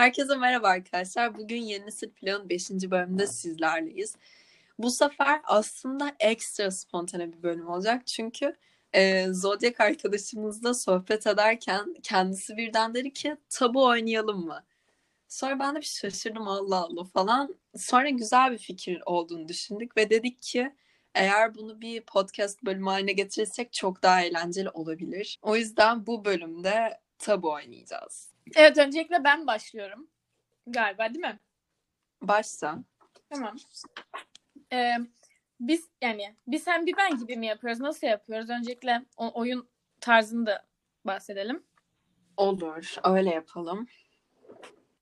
Herkese merhaba arkadaşlar. Bugün Yeni Nesil Plan'ın 5. bölümünde sizlerleyiz. Bu sefer aslında ekstra spontane bir bölüm olacak. Çünkü e, Zodiac arkadaşımızla sohbet ederken kendisi birden dedi ki tabu oynayalım mı? Sonra ben de bir şaşırdım Allah Allah falan. Sonra güzel bir fikir olduğunu düşündük ve dedik ki eğer bunu bir podcast bölümü haline getirirsek çok daha eğlenceli olabilir. O yüzden bu bölümde tabu oynayacağız. Evet öncelikle ben başlıyorum. Galiba değil mi? Başla. Tamam. Ee, biz yani bir sen bir ben gibi mi yapıyoruz? Nasıl yapıyoruz? Öncelikle o, oyun tarzını da bahsedelim. Olur. Öyle yapalım.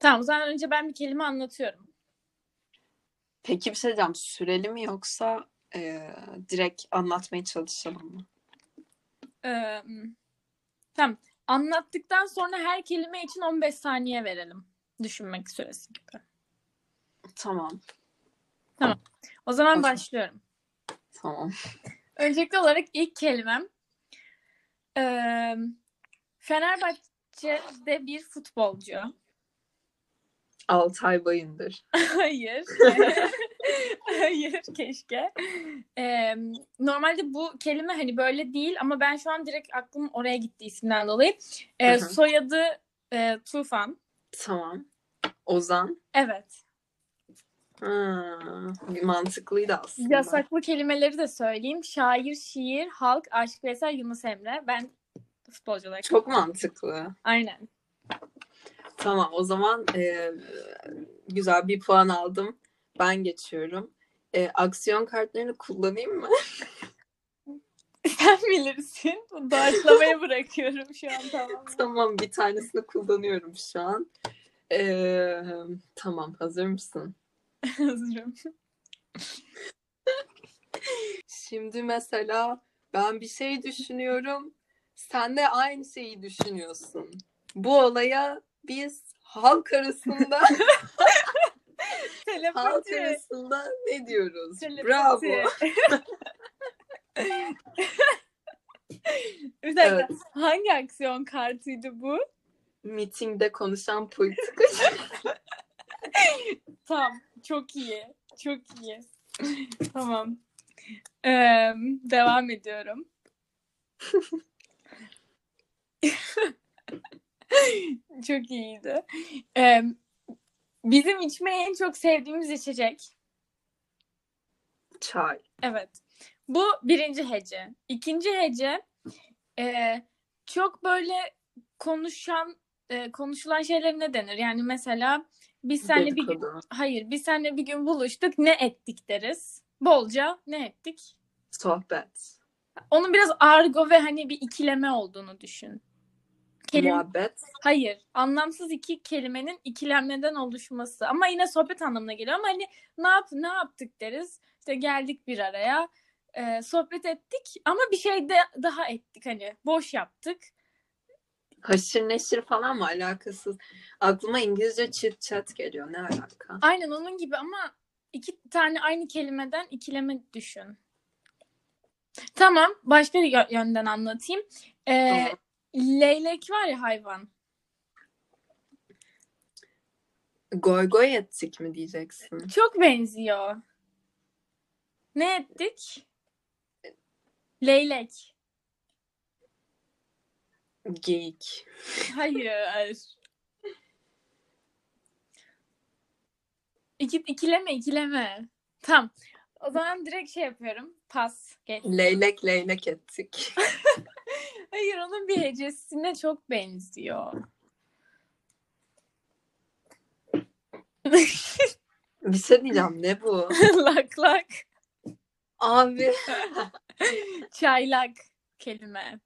Tamam o zaman önce ben bir kelime anlatıyorum. Peki bir şey diyeceğim. Süreli mi yoksa e, direkt anlatmaya çalışalım mı? Ee, tamam. Anlattıktan sonra her kelime için 15 saniye verelim. Düşünmek süresi gibi. Tamam. O zaman başlıyorum. Tamam. Öncelikli olarak ilk kelimem ee, Fenerbahçe'de bir futbolcu. Altay Bayındır. Hayır. Hayır keşke. Ee, normalde bu kelime hani böyle değil ama ben şu an direkt aklım oraya gitti isimden dolayı. Ee, soyadı e, Tufan. Tamam. Ozan. Evet. Ha, mantıklıydı aslında. Yasaklı kelimeleri de söyleyeyim. Şair, şiir, halk, Aşık Veysel, Yunus Emre. Ben futbolcu olarak. Çok mantıklı. Aynen. Tamam o zaman e, güzel bir puan aldım. Ben geçiyorum. E, aksiyon kartlarını kullanayım mı? Sen bilirsin. Doğaçlamaya bırakıyorum şu an tamam. tamam bir tanesini kullanıyorum şu an. E, tamam hazır mısın? Hazırım. Şimdi mesela ben bir şey düşünüyorum. Sen de aynı şeyi düşünüyorsun. Bu olaya biz halk arasında halk arasında ne diyoruz? Telepati. Bravo. Bir dakika. Evet. Hangi aksiyon kartıydı bu? Mitingde konuşan politikacı. Tamam. Çok iyi. Çok iyi. tamam. Ee, devam ediyorum. çok iyiydi. Ee, bizim içmeyi en çok sevdiğimiz içecek. Çay. Evet. Bu birinci hece. İkinci hece e, çok böyle konuşan e, konuşulan şeyler ne denir? Yani mesela biz seninle bir gün hayır biz seninle bir gün buluştuk ne ettik deriz. Bolca ne ettik? Sohbet. Onun biraz argo ve hani bir ikileme olduğunu düşün. Kelime, Muhabbet. hayır, anlamsız iki kelimenin ikilemeden oluşması. Ama yine sohbet anlamına geliyor. Ama hani ne yap ne yaptık deriz. İşte geldik bir araya, e, sohbet ettik ama bir şey de daha ettik hani boş yaptık. Haşır neşir falan mı alakasız? Aklıma İngilizce chit chat geliyor. Ne alaka? Aynen onun gibi ama iki tane aynı kelimeden ikileme düşün. Tamam, başka bir yö- yönden anlatayım. E, Tamam. Leylek var ya hayvan. Goy goy ettik mi diyeceksin? Çok benziyor. Ne ettik? Leylek. Geyik. Hayır. İki, ikileme ikileme. Tamam. O zaman direkt şey yapıyorum. Pas. Geç. Leylek leylek ettik. Hayır onun bir hecesine çok benziyor. Bir şey diyeceğim. Ne bu? lak lak. Abi. Çaylak kelime.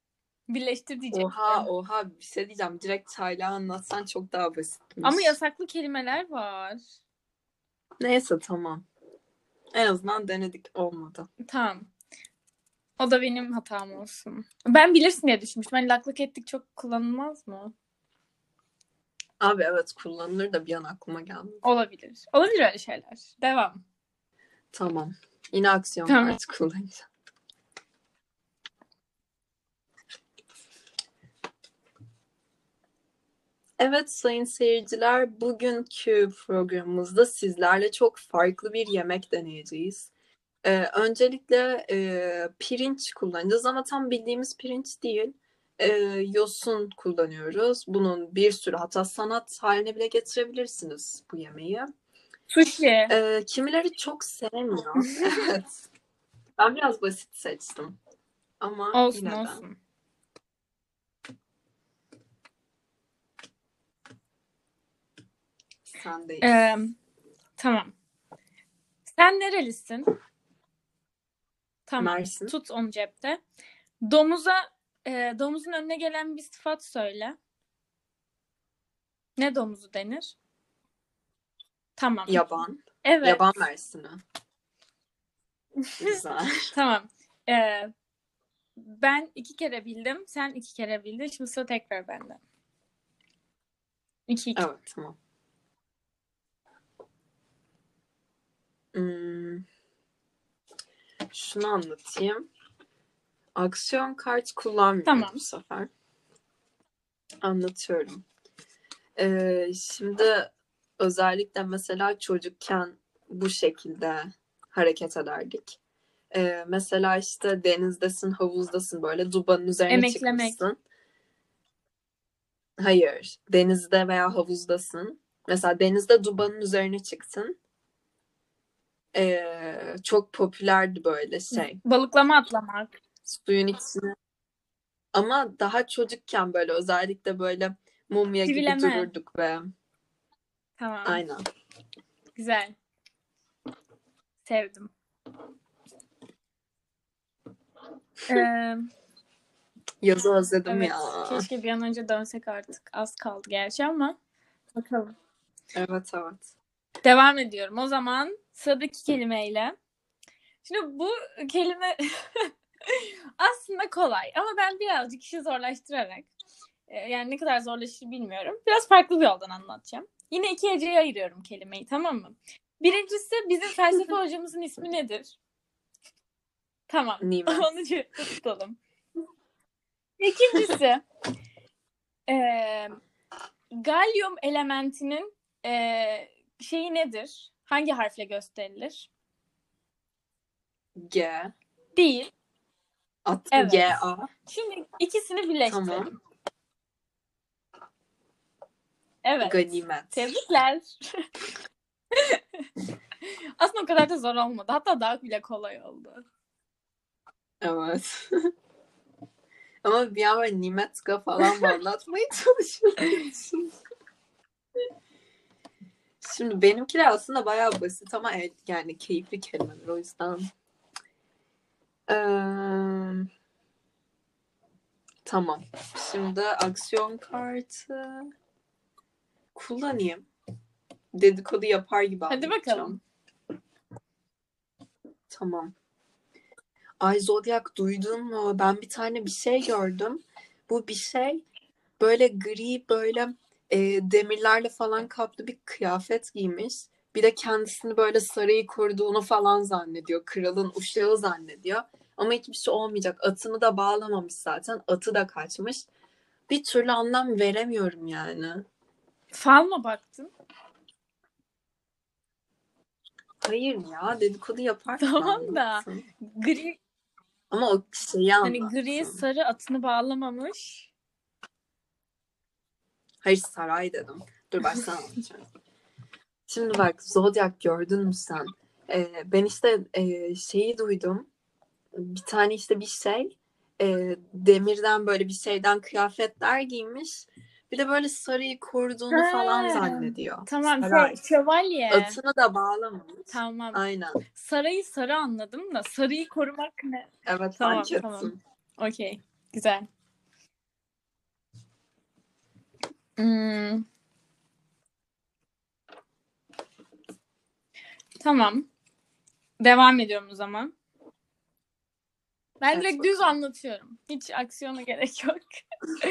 Birleştir diyecektim. Oha oha. Bir şey diyeceğim. Direkt çayla anlatsan çok daha basitmiş. Ama yasaklı kelimeler var. Neyse tamam. En azından denedik. Olmadı. Tamam. O da benim hatam olsun. Ben bilirsin diye düşünmüştüm. Hani laklık ettik çok kullanılmaz mı? Abi evet kullanılır da bir an aklıma geldi. Olabilir. Olabilir öyle şeyler. Devam. Tamam. Yine aksiyon Tamam. kartı kullanacağım. Evet sayın seyirciler, bugünkü programımızda sizlerle çok farklı bir yemek deneyeceğiz. Ee, öncelikle e, pirinç kullanacağız ama tam bildiğimiz pirinç değil. Ee, yosun kullanıyoruz. Bunun bir sürü hatta sanat haline bile getirebilirsiniz bu yemeği. Sushi. Ee, kimileri çok sevmiyor. Evet. Ben biraz basit seçtim. Ama Olsun yine de. olsun. Sendeyiz. Ee, tamam. Sen nerelisin? Tamam. Mersin. Tut onu cepte. Domuza e, domuzun önüne gelen bir sıfat söyle. Ne domuzu denir? Tamam. Yaban. Evet. Yaban Mersin'i. Güzel. Tamam. Ee, ben iki kere bildim. Sen iki kere bildin. Şimdi sıra tekrar bende. İki iki. Evet tamam. Hmm. Şunu anlatayım. Aksiyon kart kullanmıyorum Tamam. bu sefer. Anlatıyorum. Ee, şimdi özellikle mesela çocukken bu şekilde hareket ederdik. Ee, mesela işte denizdesin, havuzdasın böyle dubanın üzerine Emeklemek. çıkmışsın. Hayır, denizde veya havuzdasın. Mesela denizde dubanın üzerine çıktın. Ee, çok popülerdi böyle şey. Balıklama atlamak. Suyun içine. Ama daha çocukken böyle özellikle böyle mumya gibi Çivileme. dururduk ve Tamam. aynen. Güzel. Sevdim. Ee, Yazı özledim evet. ya. Keşke bir an önce dönsek artık. Az kaldı gerçi ama. Bakalım. Evet evet. Devam ediyorum. O zaman sıradaki kelimeyle. Şimdi bu kelime aslında kolay ama ben birazcık işi zorlaştırarak e, yani ne kadar zorlaşır bilmiyorum. Biraz farklı bir yoldan anlatacağım. Yine iki heceye ayırıyorum kelimeyi tamam mı? Birincisi bizim felsefe hocamızın ismi nedir? Tamam. Nimet. Onu cepte tutalım. İkincisi e, galyum elementinin e, şeyi nedir? Hangi harfle gösterilir? G. Değil. At Evet. G A. Şimdi ikisini birleştirelim. Tamam. Evet. Ganimet. Tebrikler. Aslında o kadar da zor olmadı. Hatta daha bile kolay oldu. Evet. Ama bir an böyle Nimetka falan mı anlatmaya çalışıyorum. Şimdi benimkiler aslında bayağı basit ama el- yani keyifli kelimeler o yüzden. Eee, tamam. Şimdi aksiyon kartı kullanayım. Dedikodu yapar gibi Hadi anlatacağım. bakalım. Tamam. Ay Zodiac duydun mu? Ben bir tane bir şey gördüm. Bu bir şey böyle gri böyle e, demirlerle falan kaplı bir kıyafet giymiş. Bir de kendisini böyle sarayı koruduğunu falan zannediyor. Kralın uşağı zannediyor. Ama hiçbir şey olmayacak. Atını da bağlamamış zaten. Atı da kaçmış. Bir türlü anlam veremiyorum yani. Fal mı baktın? Hayır ya dedikodu yapar. Tamam da. Gri, Ama o şeyi hani anlatsın. gri sarı atını bağlamamış. Hayır saray dedim. Dur anlatacağım. Şimdi bak Zodiac gördün mü sen? Ee, ben işte e, şeyi duydum. Bir tane işte bir şey e, demirden böyle bir şeyden kıyafetler giymiş. Bir de böyle sarayı koruduğunu falan Ha, zannediyor. Tamam. Saray. Şö- şövalye. Atını da bağlamamış. Tamam. Aynen. Sarayı sarı anladım da sarıyı korumak ne? Evet Tamam, tamam. Okey. Güzel. Hmm. Tamam. Devam ediyorum o zaman. Ben Evet, direkt düz bakalım. anlatıyorum. Hiç aksiyona gerek yok.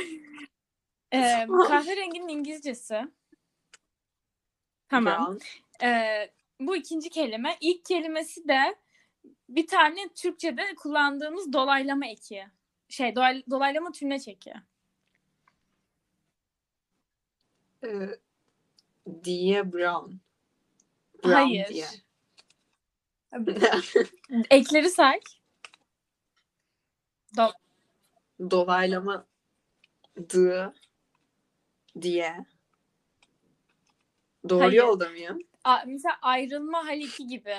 Ee, kahverenginin İngilizcesi. Tamam. Ee, bu ikinci kelime. İlk kelimesi de bir tane Türkçe'de kullandığımız dolaylama eki. Şey dolay- dolaylama tümleç eki. Ee, diye Brown. Brown Hayır. diye. Ekleri say. Do- Dolaylama dı diye. Doğru Hayır. yolda mıyım? A- mesela ayrılma hal 2 gibi.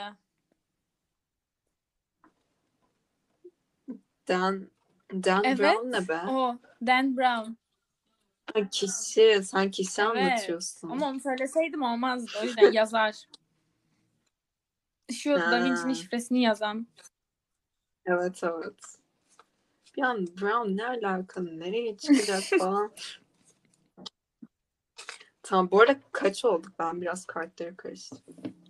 Dan, Dan Evet. Brown ne be? O Dan Brown. Ha, kişi. Sen kişi Evet. anlatıyorsun. Ama onu söyleseydim olmazdı. O yüzden yazar. Şu. Da Vinci'nin şifresini yazan. Evet evet. Bir an Brown ne alakalı? Nereye çıkacak falan. tamam bu arada kaç olduk? Ben biraz kartları karıştırdım.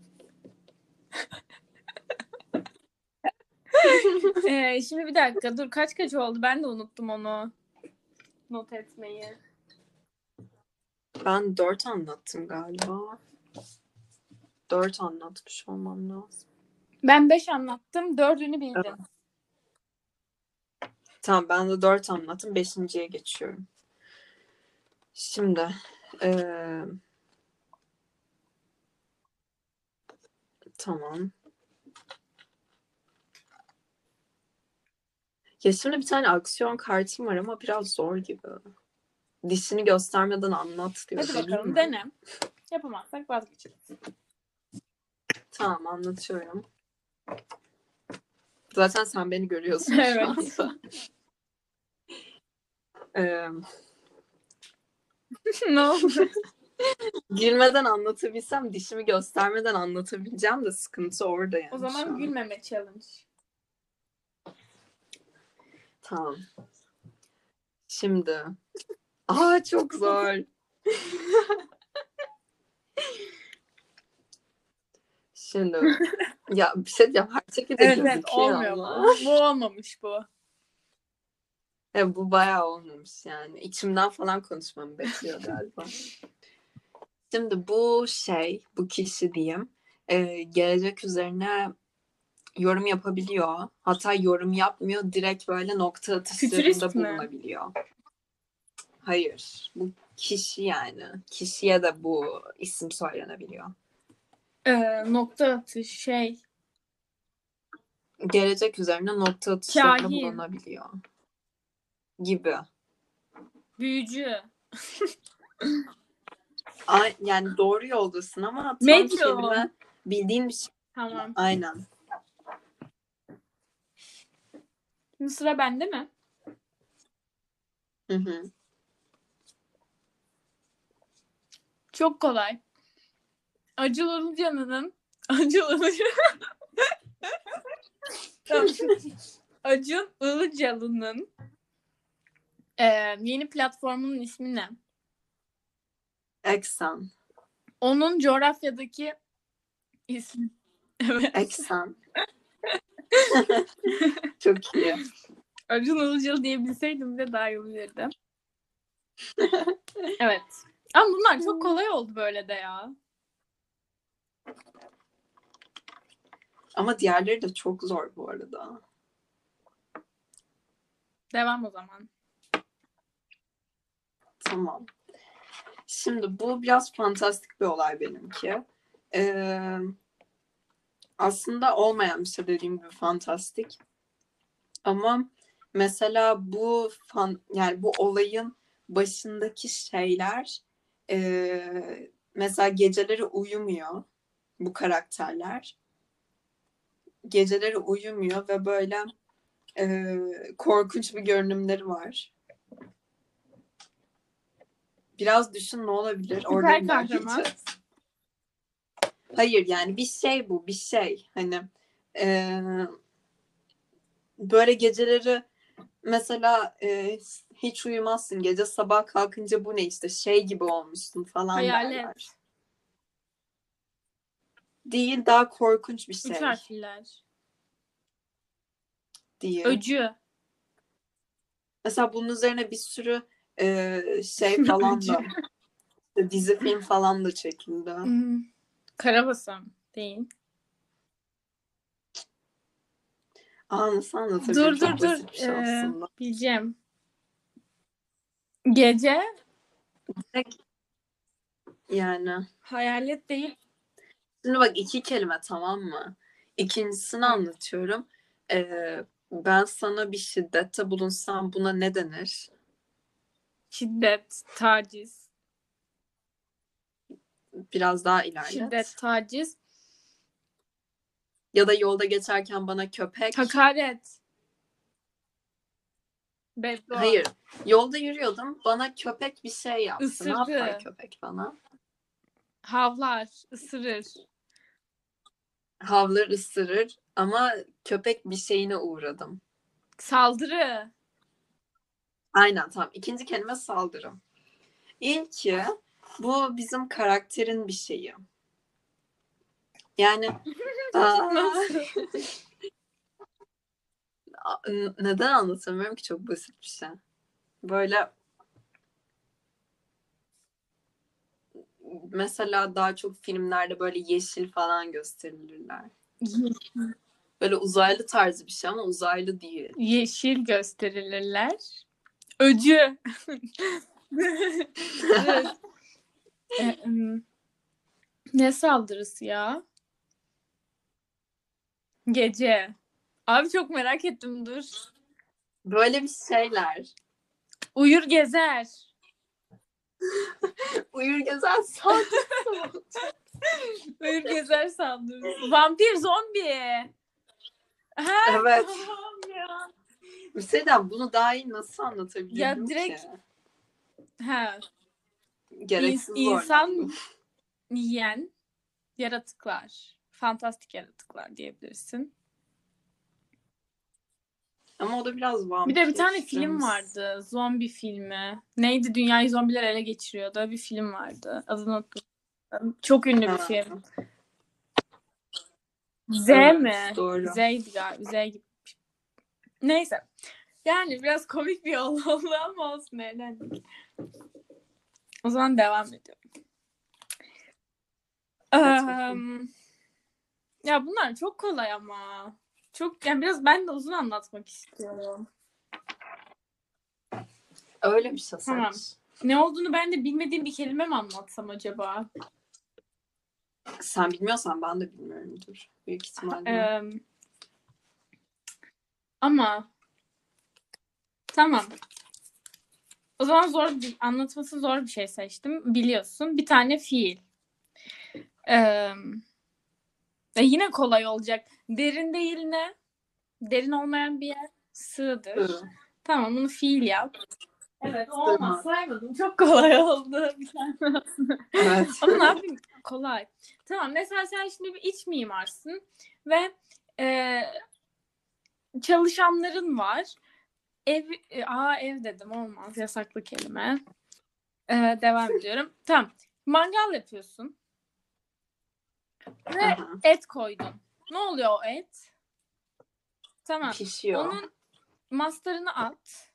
Ee, şimdi bir dakika dur kaç kaç oldu? Ben de unuttum onu. Not etmeyi. Ben dört anlattım galiba. Dört anlatmış olmam lazım. Ben 5 anlattım. Dördünü bildim. Evet. Tamam ben de dört anlattım. Beşinciye geçiyorum. Şimdi eee, tamam. Ya şimdi bir tane aksiyon kartım var ama biraz zor gibi. Dişini göstermeden anlat diyor. Hadi Deneyim bakalım mi? dene. Yapamazsak vazgeçeriz. Tamam anlatıyorum. Zaten sen beni görüyorsun Evet. şu anda. Ne oldu? gülmeden anlatabilsem dişimi göstermeden anlatabileceğim de sıkıntı orada yani. O zaman an. gülmeme challenge. Tamam. Şimdi. Aa çok zor. Şimdi. Ya bir şey diyeceğim. Her şekilde Evet evet olmuyor ama. bu. Bu olmamış bu. E, bu bayağı olmamış yani. İçimden falan konuşmamı bekliyor galiba. Şimdi bu şey, bu kişi diyeyim, e, gelecek üzerine yorum yapabiliyor. Hatta yorum yapmıyor, direkt böyle nokta atışlarında bulunabiliyor. Hayır, bu kişi yani. Kişiye de bu isim söylenebiliyor. Ee, nokta atış şey. Gelecek üzerine nokta atışlarında Kahin. bulunabiliyor. Gibi. Büyücü. Ay, yani doğru yoldasın ama tam Medyum. kelime bildiğin bir şey. Tamam. Aynen. Şimdi sıra bende mi? Hı hı. Çok kolay. Acıl Ilıcalı'nın Acıl Ilıcalı Tamam. Acıl Ilıcalı'nın eee, yeni platformunun ismi ne? Eksen. Onun coğrafyadaki ismi. Evet. Eksen. Çok iyi. Acun Ilıcalı diyebilseydim de daha iyi olurdu. evet. Ama bunlar çok kolay oldu böyle de ya. Ama diğerleri de çok zor bu arada. Devam o zaman. Tamam. Şimdi bu biraz fantastik bir olay benimki. Ee, aslında olmayan bir şey dediğim gibi fantastik. Ama mesela bu fan, yani bu olayın başındaki şeyler ee, mesela geceleri uyumuyor bu karakterler. Geceleri uyumuyor ve böyle ee, korkunç bir görünümleri var. Biraz düşün ne olabilir? Orada kahraman. Hayır yani bir şey bu bir şey. Hani ee, böyle geceleri mesela ee, hiç uyumazsın. Gece sabah kalkınca bu ne işte şey gibi olmuşsun falan Hayalet. derler. Değil daha korkunç bir şey. Üç harfliler. Değil. Öcü. Mesela bunun üzerine bir sürü ee, şey falan da dizi film falan da çekildi. Hmm. Karabasan değil. Nasıl anlatabilirim? Dur dur dur. şey Ee, aslında. bileceğim. Gece. Direkt Yani. Hayalet değil. Şimdi bak iki kelime tamam mı? İkincisini anlatıyorum. Ee, ben sana bir şiddette bulunsam buna ne denir? Şiddet, taciz. Biraz daha ilerlet. Şiddet, taciz. Ya da yolda geçerken bana köpek. Hakaret. Beddua. Hayır. Yolda yürüyordum. Bana köpek bir şey yaptı. Isırdı. Ne yapar köpek bana? Havlar, ısırır. Havlar ısırır ama köpek bir şeyine uğradım. Saldırı. Aynen tamam. İkinci kelime saldırı. İlki bu bizim karakterin bir şeyi. Yani neden anlatamıyorum ki çok basit bir şey. Böyle mesela daha çok filmlerde böyle yeşil falan gösterilirler. Böyle uzaylı tarzı bir şey ama uzaylı değil. Yeşil gösterilirler. Öcü. Evet. E, ne saldırısı ya? Gece. Abi çok merak ettim dur. Böyle bir şeyler. Uyur gezer. Uyur gezen saldırı. Uyur gezer saldırısı. Vampir zombi. Ha, Evet. tamam ya. Bir şey bunu daha iyi nasıl anlatabilirim Ya ki? direkt- Ha, Gereksiz İns- insan- zorlandım. yiyen yaratıklar. Fantastik yaratıklar diyebilirsin. Ama o da biraz vampir. Bir de bir tane film vardı. Zombi filmi. Neydi? Dünyayı zombiler ele geçiriyordu. Bir film vardı. Adını unuttum. Çok ünlü bir film. Z evet, mi? Doğru. Z'ydi galiba. Z gibi. Neyse. Yani biraz komik bir yol oldu ama olsun eğlendik. O zaman devam ediyorum. Eee, ya bunlar çok kolay ama. Çok yani biraz ben de uzun anlatmak istiyorum. Öyle bir şey Tamam. Ne olduğunu ben de bilmediğim bir kelime mi anlatsam acaba? Sen bilmiyorsan ben de bilmiyorumdur. Büyük ihtimalle. Ama tamam. O zaman zor bir, anlatması zor bir şey seçtim. Biliyorsun. Bir tane fiil. Eee, e yine kolay olacak. Derin değil ne? Derin olmayan bir yer. Sığdır. Hı. Tamam bunu fiil yap. Evet olmaz saymadım. Çok kolay oldu. Bir tane aslında. Evet. Ama ne yapayım? Kolay. Tamam mesela sen şimdi bir iç mimarsın ve e, çalışanların var. Ev, e, aa ev dedim olmaz yasaklı kelime. E, devam ediyorum. Tamam. Mangal yapıyorsun ve Aha. et koydun. Ne oluyor o et? Tamam. Pişiyor. Onun mastarını at.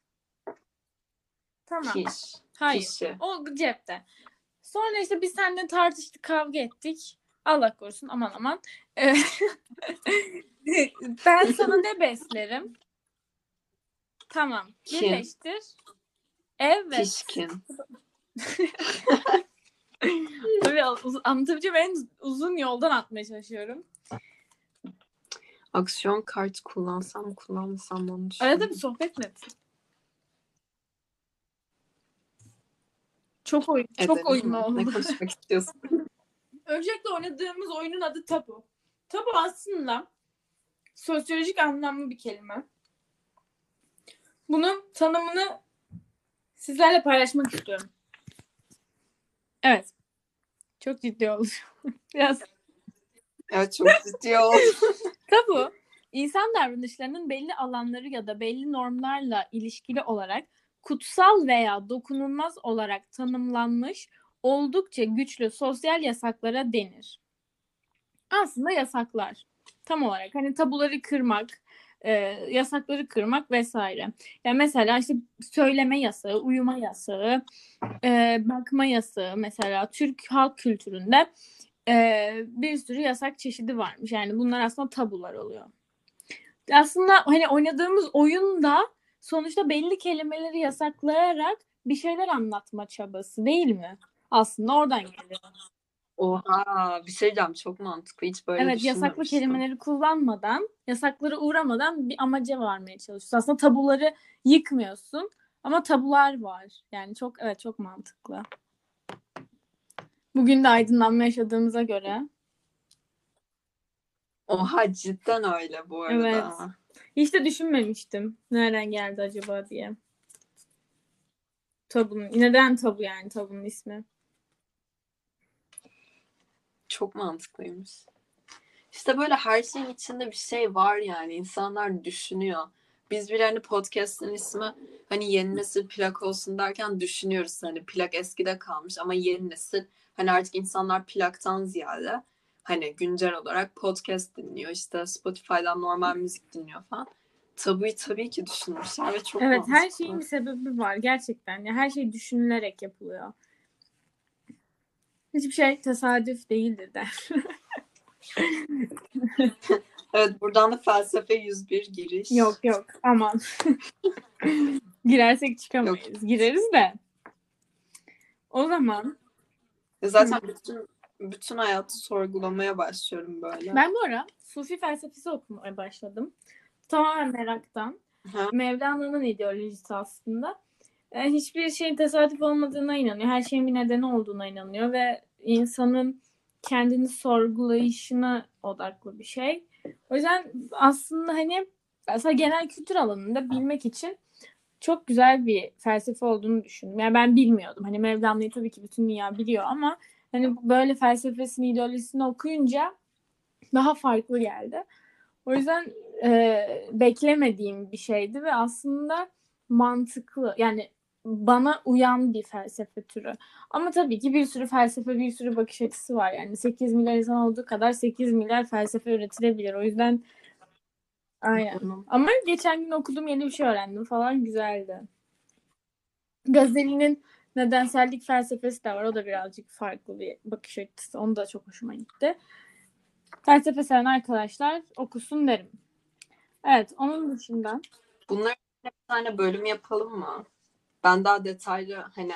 Tamam. Piş. Hayır. Pişi. O cepte. Sonra işte biz seninle tartıştık, kavga ettik. Allah korusun aman aman. Ben sana ne beslerim? Tamam. Kim? Birleştir. Evet. Pişkin. Böyle uz- anlatabileceğim en uzun yoldan atmaya çalışıyorum. Aksiyon kart kullansam mı kullanmasam mı onu. Arada bir sohbet mi etsin? Çok oyun, çok Edelim oyun mi? oldu. Ne konuşmak istiyorsun? Öncelikle oynadığımız oyunun adı tabu. Tabu aslında sosyolojik anlamlı bir kelime. Bunun tanımını sizlerle paylaşmak istiyorum. Evet. Çok ciddi oldu. Biraz evet çok ciddi oldu. Tabu, insan davranışlarının belli alanları ya da belli normlarla ilişkili olarak kutsal veya dokunulmaz olarak tanımlanmış oldukça güçlü sosyal yasaklara denir. Aslında yasaklar. Tam olarak hani tabuları kırmak, e, yasakları kırmak vesaire. Yani mesela işte söyleme yasağı, uyuma yasağı, e, bakma yasağı mesela Türk halk kültüründe e, bir sürü yasak çeşidi varmış. Yani bunlar aslında tabular oluyor. Aslında hani oynadığımız oyunda sonuçta belli kelimeleri yasaklayarak bir şeyler anlatma çabası değil mi? Aslında oradan geliyor. Oha bir şey diyeceğim çok mantıklı. Hiç böyle Evet yasaklı kelimeleri kullanmadan, yasaklara uğramadan bir amaca varmaya çalışıyorsun. Aslında tabuları yıkmıyorsun ama tabular var. Yani çok evet çok mantıklı. Bugün de aydınlanma yaşadığımıza göre. Oha cidden öyle bu arada. Evet. Hiç de düşünmemiştim. Nereden geldi acaba diye. Tabunun. Neden tabu yani tabunun ismi? Çok mantıklıymış. İşte böyle her şeyin içinde bir şey var yani. İnsanlar düşünüyor. Biz bir hani podcast'ın ismi hani yeni nesil plak olsun derken düşünüyoruz. Hani plak eskide kalmış ama yeni nesil hani artık insanlar plaktan ziyade hani güncel olarak podcast dinliyor. İşte Spotify'dan normal müzik dinliyor falan. Tabuyu tabii ki düşünmüşler ve çok Evet her mantıklı. şeyin bir sebebi var gerçekten. Ya her şey düşünülerek yapılıyor. Hiçbir şey tesadüf değildir der. Evet buradan da felsefe 101 giriş. yok yok aman. Girersek çıkamayız. Gireriz de. O zaman Zaten bütün bütün hayatı sorgulamaya başlıyorum böyle. ben bu ara Sufi felsefesi okumaya başladım. Tamamen meraktan. Mevlana'nın ideolojisi aslında. E, hiçbir şeyin tesadüf olmadığına inanıyor. Her şeyin bir nedeni olduğuna inanıyor ve insanın kendini sorgulayışına odaklı bir şey. O yüzden aslında hani mesela genel kültür alanında bilmek için çok güzel bir felsefe olduğunu düşündüm. Yani ben bilmiyordum. Hani Mevlana'yı tabii ki bütün dünya biliyor ama hani böyle felsefesini, ideolojisini okuyunca daha farklı geldi. O yüzden e, beklemediğim bir şeydi ve aslında mantıklı yani bana uyan bir felsefe türü. Ama tabii ki bir sürü felsefe, bir sürü bakış açısı var. Yani 8 milyar insan olduğu kadar 8 milyar felsefe üretilebilir. O yüzden aynen. Ama geçen gün okudum yeni bir şey öğrendim falan güzeldi. Gazeli'nin nedensellik felsefesi de var. O da birazcık farklı bir bakış açısı. Onu da çok hoşuma gitti. Felsefe seven arkadaşlar okusun derim. Evet onun dışında Bunları bir tane bölüm yapalım mı? Ben daha detaylı hani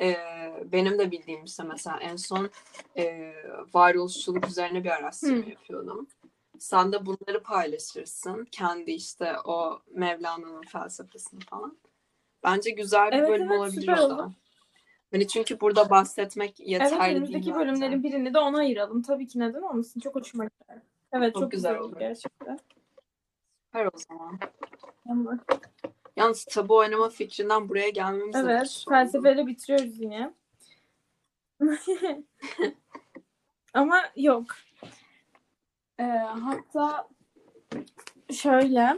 e, benim de bildiğim işte mesela en son e, varoluşçuluk üzerine bir araştırma Hı. yapıyordum. Sen de bunları paylaşırsın. Kendi işte o Mevlana'nın felsefesini falan. Bence güzel bir Evet, bölüm evet, olabilir o da. Hani çünkü burada bahsetmek evet yeterli önümüzdeki değil bölümlerin bence. birini de ona ayıralım. Tabii ki neden olmasın. Çok hoşuma gitti. Evet Çok çok, güzel güzel, olur. gerçekten. Süper o zaman. Ama- Yalnız tabu oynama fikrinden buraya gelmemiz Evet felsefeyle bitiriyoruz yine. Ama yok. Ee, hatta şöyle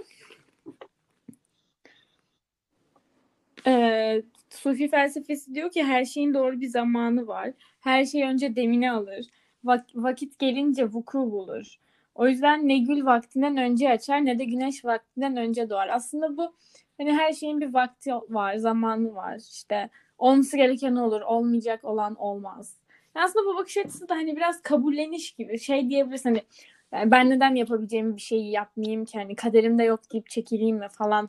ee, Sufi felsefesi diyor ki her şeyin doğru bir zamanı var. Her şey önce demini alır. Vak- vakit gelince vuku bulur. O yüzden ne gül vaktinden önce açar ne de güneş vaktinden önce doğar. Aslında bu hani her şeyin bir vakti var, zamanı var. İşte olması gereken olur, olmayacak olan olmaz. Yani aslında bu bakış açısı da hani biraz kabulleniş gibi. Şey diyebilirsin hani yani ben neden yapabileceğim bir şeyi yapmayayım ki hani kaderimde yok deyip çekileyim mi falan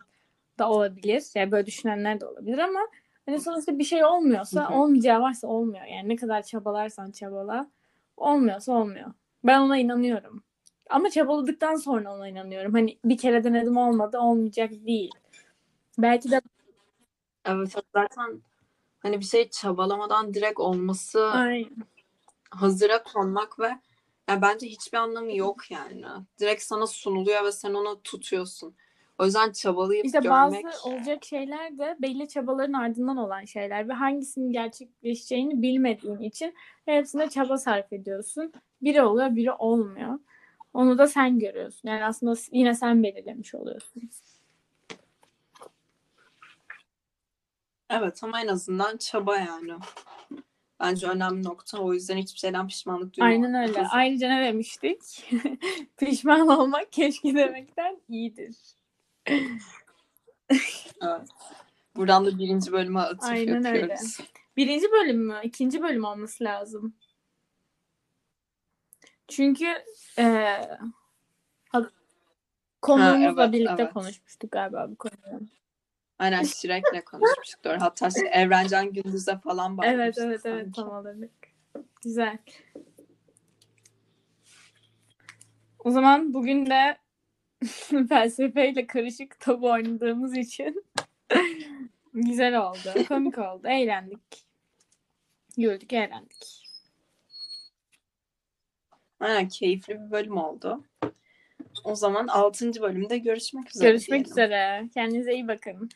da olabilir. Yani böyle düşünenler de olabilir ama hani sonuçta bir şey olmuyorsa olmayacağı varsa olmuyor. Yani ne kadar çabalarsan çabala olmuyorsa olmuyor. Ben ona inanıyorum. Ama çabaladıktan sonra ona inanıyorum. Hani bir kere denedim olmadı olmayacak değil. Belki de Evet zaten hani bir şey çabalamadan direkt olması Aynen. hazıra konmak ve yani bence hiçbir anlamı yok yani. Direkt sana sunuluyor ve sen onu tutuyorsun. O yüzden çabalayıp İşte görmek bazı olacak şeyler de belli çabaların ardından olan şeyler ve hangisinin gerçekleşeceğini bilmediğin için hepsine çaba sarf ediyorsun. Biri oluyor, biri olmuyor. Onu da sen görüyorsun. Yani aslında yine sen belirlemiş oluyorsun. Evet ama en azından çaba yani. Bence önemli nokta. O yüzden hiçbir şeyden pişmanlık duymamak. Aynen öyle. Ayrıca ne demiştik? Pişman olmak keşke demekten iyidir. Evet. Buradan da birinci bölüme atıf Aynen öyle. Birinci bölüm mü? İkinci bölüm olması lazım. Çünkü eee konuğumuzla evet, birlikte evet. konuşmuştuk galiba bu konuyu. Aynen Shrek'le konuşmuştuk doğru. Hatta şey, Evrencan Gündüz'e falan Evet bakmıştık evet evet sanki. tam olarak. Güzel. O zaman bugün de felsefeyle karışık tabu oynadığımız için güzel oldu. Komik oldu. Eğlendik. Güldük, eğlendik. Aynen keyifli bir bölüm oldu. O zaman 6. bölümde görüşmek üzere. Görüşmek diyelim. üzere. Kendinize iyi bakın.